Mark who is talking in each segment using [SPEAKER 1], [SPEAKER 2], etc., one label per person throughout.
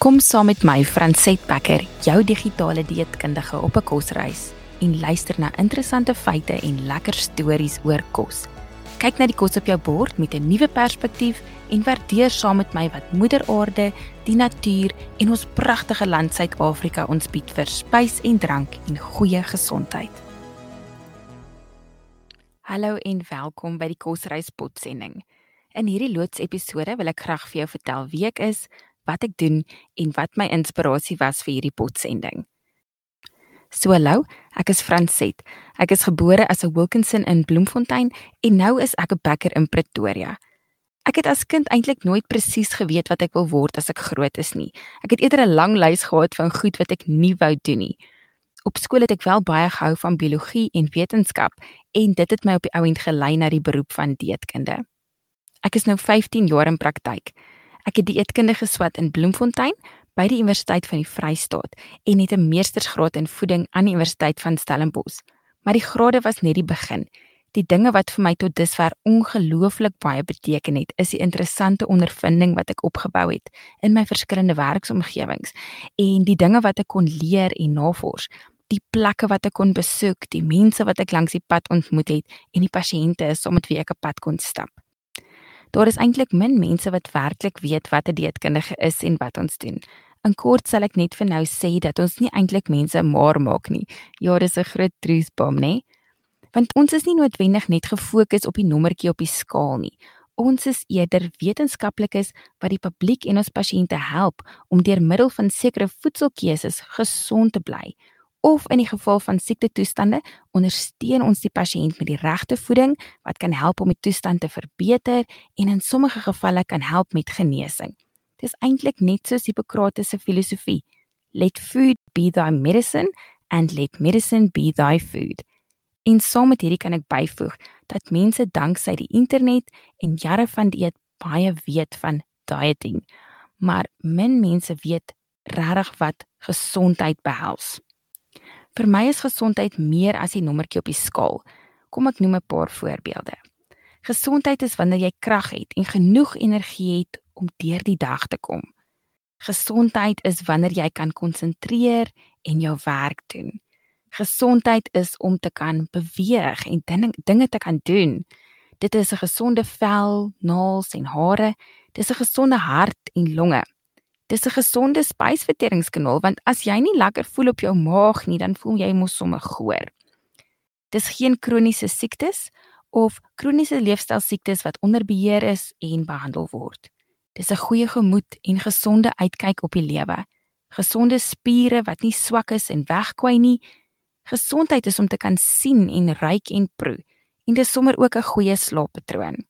[SPEAKER 1] Kom saam met my, Franset Becker, jou digitale dieetkundige op 'n kosreis en luister na interessante feite en lekker stories oor kos. Kyk na die kos op jou bord met 'n nuwe perspektief en waardeer saam met my wat Moeder Aarde, die natuur en ons pragtige land Suid-Afrika ons bied vir spys en drank en goeie gesondheid. Hallo en welkom by die Kosreis potsending. In hierdie loods episode wil ek graag vir jou vertel wie ek is, wat ek doen en wat my inspirasie was vir hierdie potsending. So hallo, ek is Franset. Ek is gebore as 'n Wilkinson in Bloemfontein en nou is ek 'n bakker in Pretoria. Ek het as kind eintlik nooit presies geweet wat ek wil word as ek groot is nie. Ek het eerder 'n lang lys gehad van goed wat ek nie wou doen nie. Op skool het ek wel baie gehou van biologie en wetenskap en dit het my op die ouend gelei na die beroep van dieetkunde. Ek is nou 15 jaar in praktyk. Ek het dieetkunde geswat in Bloemfontein by die Universiteit van die Vrystaat en het 'n meestersgraad in voeding aan die Universiteit van Stellenbosch. Maar die grade was net die begin. Die dinge wat vir my tot dusver ongelooflik baie beteken het, is die interessante ondervinding wat ek opgebou het in my verskillende werksomgewings en die dinge wat ek kon leer en navors, die plekke wat ek kon besoek, die mense wat ek langs die pad ontmoet het en die pasiënte saam met wie ek 'n pad kon stap. Daar is eintlik min mense wat werklik weet wat 'n dieetkundige is en wat ons doen. In kort sal ek net vir nou sê dat ons nie eintlik mense maar maak nie. Ja, dis 'n groot truthbom, nê? Want ons is nie noodwendig net gefokus op die nommertjie op die skaal nie. Ons is eerder wetenskaplikes wat die publiek en ons pasiënte help om deur middel van sekere voedselkeuses gesond te bly of in die geval van siektetoestande ondersteun ons die pasiënt met die regte voeding wat kan help om die toestand te verbeter en in sommige gevalle kan help met genesing. Dis eintlik net soos Hippokrates se filosofie: Let food be thy medicine and let medicine be thy food. En saam met hierdie kan ek byvoeg dat mense danksy die internet en jare van dieet baie weet van dieting, maar min mense weet regtig wat gesondheid behels. Vir my is gesondheid meer as die nommertjie op die skaal. Kom ek noem 'n paar voorbeelde. Gesondheid is wanneer jy krag het en genoeg energie het om deur die dag te kom. Gesondheid is wanneer jy kan konsentreer en jou werk doen. Gesondheid is om te kan beweeg en dinge dinge te kan doen. Dit is 'n gesonde vel, naels en hare. Dis 'n gesonde hart en longe. Dis 'n gesonde spysverteringskanaal want as jy nie lekker voel op jou maag nie, dan voel jy mos sommer goor. Dis geen kroniese siektes of kroniese leefstylsiektes wat onder beheer is en behandel word. Dis 'n goeie gemoed en gesonde uitkyk op die lewe. Gesonde spiere wat nie swak is en wegkwai nie. Gesondheid is om te kan sien en ruik en proe. En dis sommer ook 'n goeie slaappatroon.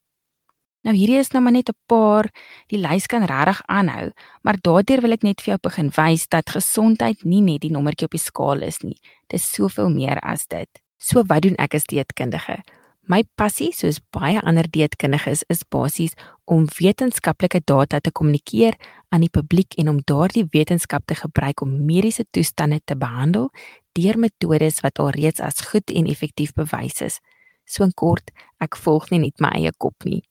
[SPEAKER 1] Nou hierdie is nou maar net 'n paar, die lys kan regtig aanhou, maar daardeur wil ek net vir jou begin wys dat gesondheid nie net die nommertjie op die skaal is nie. Dit is soveel meer as dit. So wat doen ek as dieetkundige? My passie, soos baie ander dieetkundiges, is basies om wetenskaplike data te kommunikeer aan die publiek en om daardie wetenskap te gebruik om mediese toestande te behandel deur metodes wat alreeds as goed en effektief bewys is. So in kort, ek volg nie net my eie kop nie.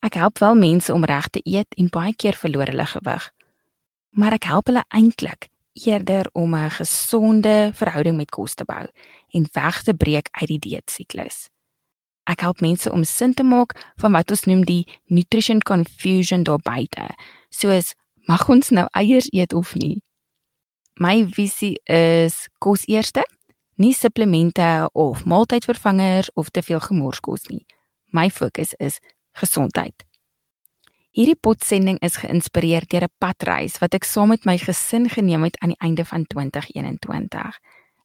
[SPEAKER 1] Ek help wel mense om reg te eet en baie keer verloor hulle gewig. Maar ek help hulle eintlik eerder om 'n gesonde verhouding met kos te bou en weg te breek uit die dieetsiklus. Ek help mense om sin te maak van wat ons noem die nutrition confusion daar buite. Soos mag ons nou eiers eet of nie? My visie is kos eerste, nie supplemente of maaltydvervangers of te veel gemorskos nie. My fokus is gesondheid. Hierdie potsending is geïnspireer deur 'n padreis wat ek saam met my gesin geneem het aan die einde van 2021.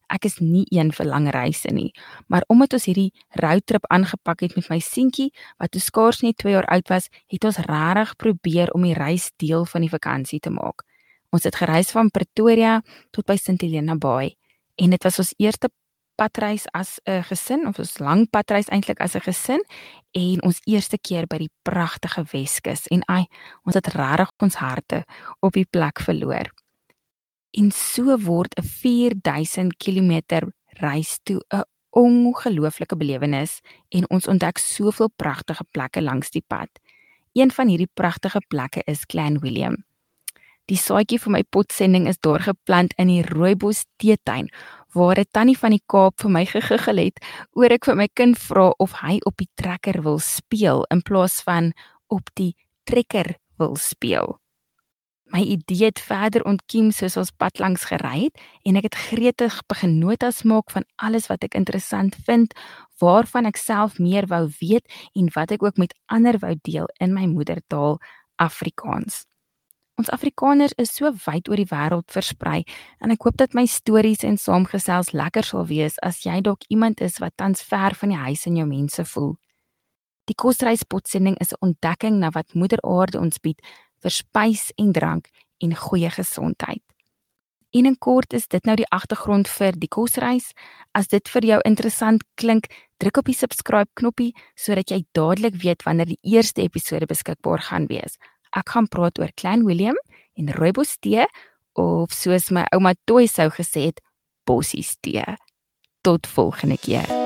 [SPEAKER 1] Ek is nie een vir lang reise nie, maar omdat ons hierdie roadtrip aangepak het met my seentjie wat toe skaars net 2 jaar oud was, het ons regtig probeer om die reis deel van die vakansie te maak. Ons het gereis van Pretoria tot by St Helena Bay en dit was ons eerste padreis as 'n gesin of ons lang padreis eintlik as 'n gesin en ons eerste keer by die pragtige Weskus en ai ons het regtig ons harte op die plek verloor. En so word 'n 4000 km reis toe 'n ongelooflike belewenis en ons ontdek soveel pragtige plekke langs die pad. Een van hierdie pragtige plekke is Clan William. Die saadjie vir my potsending is daar geplant in die rooibos teetuin waar 'n tannie van die Kaap vir my gegiggel het oor ek vir my kind vra of hy op die trekker wil speel in plaas van op die trekker wil speel. My idee het verder ontkiem soos ons pad langs gery het en ek het gretig begin notas maak van alles wat ek interessant vind, waarvan ek self meer wou weet en wat ek ook met ander wou deel in my moedertaal Afrikaans. Ons Afrikaners is so wyd oor die wêreld versprei en ek hoop dat my stories en saamgesels lekker sal wees as jy dalk iemand is wat tans ver van die huis en jou mense voel. Die kosreispotssending is 'n ontdekking na wat Moeder Aarde ons bied vir spys en drank en goeie gesondheid. En in kort is dit nou die agtergrond vir die kosreis. As dit vir jou interessant klink, druk op die subscribe knoppie sodat jy dadelik weet wanneer die eerste episode beskikbaar gaan wees. Ek gaan praat oor Klein Willem en rooibos tee of soos my ouma Toy sou gesê het, bossies tee. Tot volgende keer.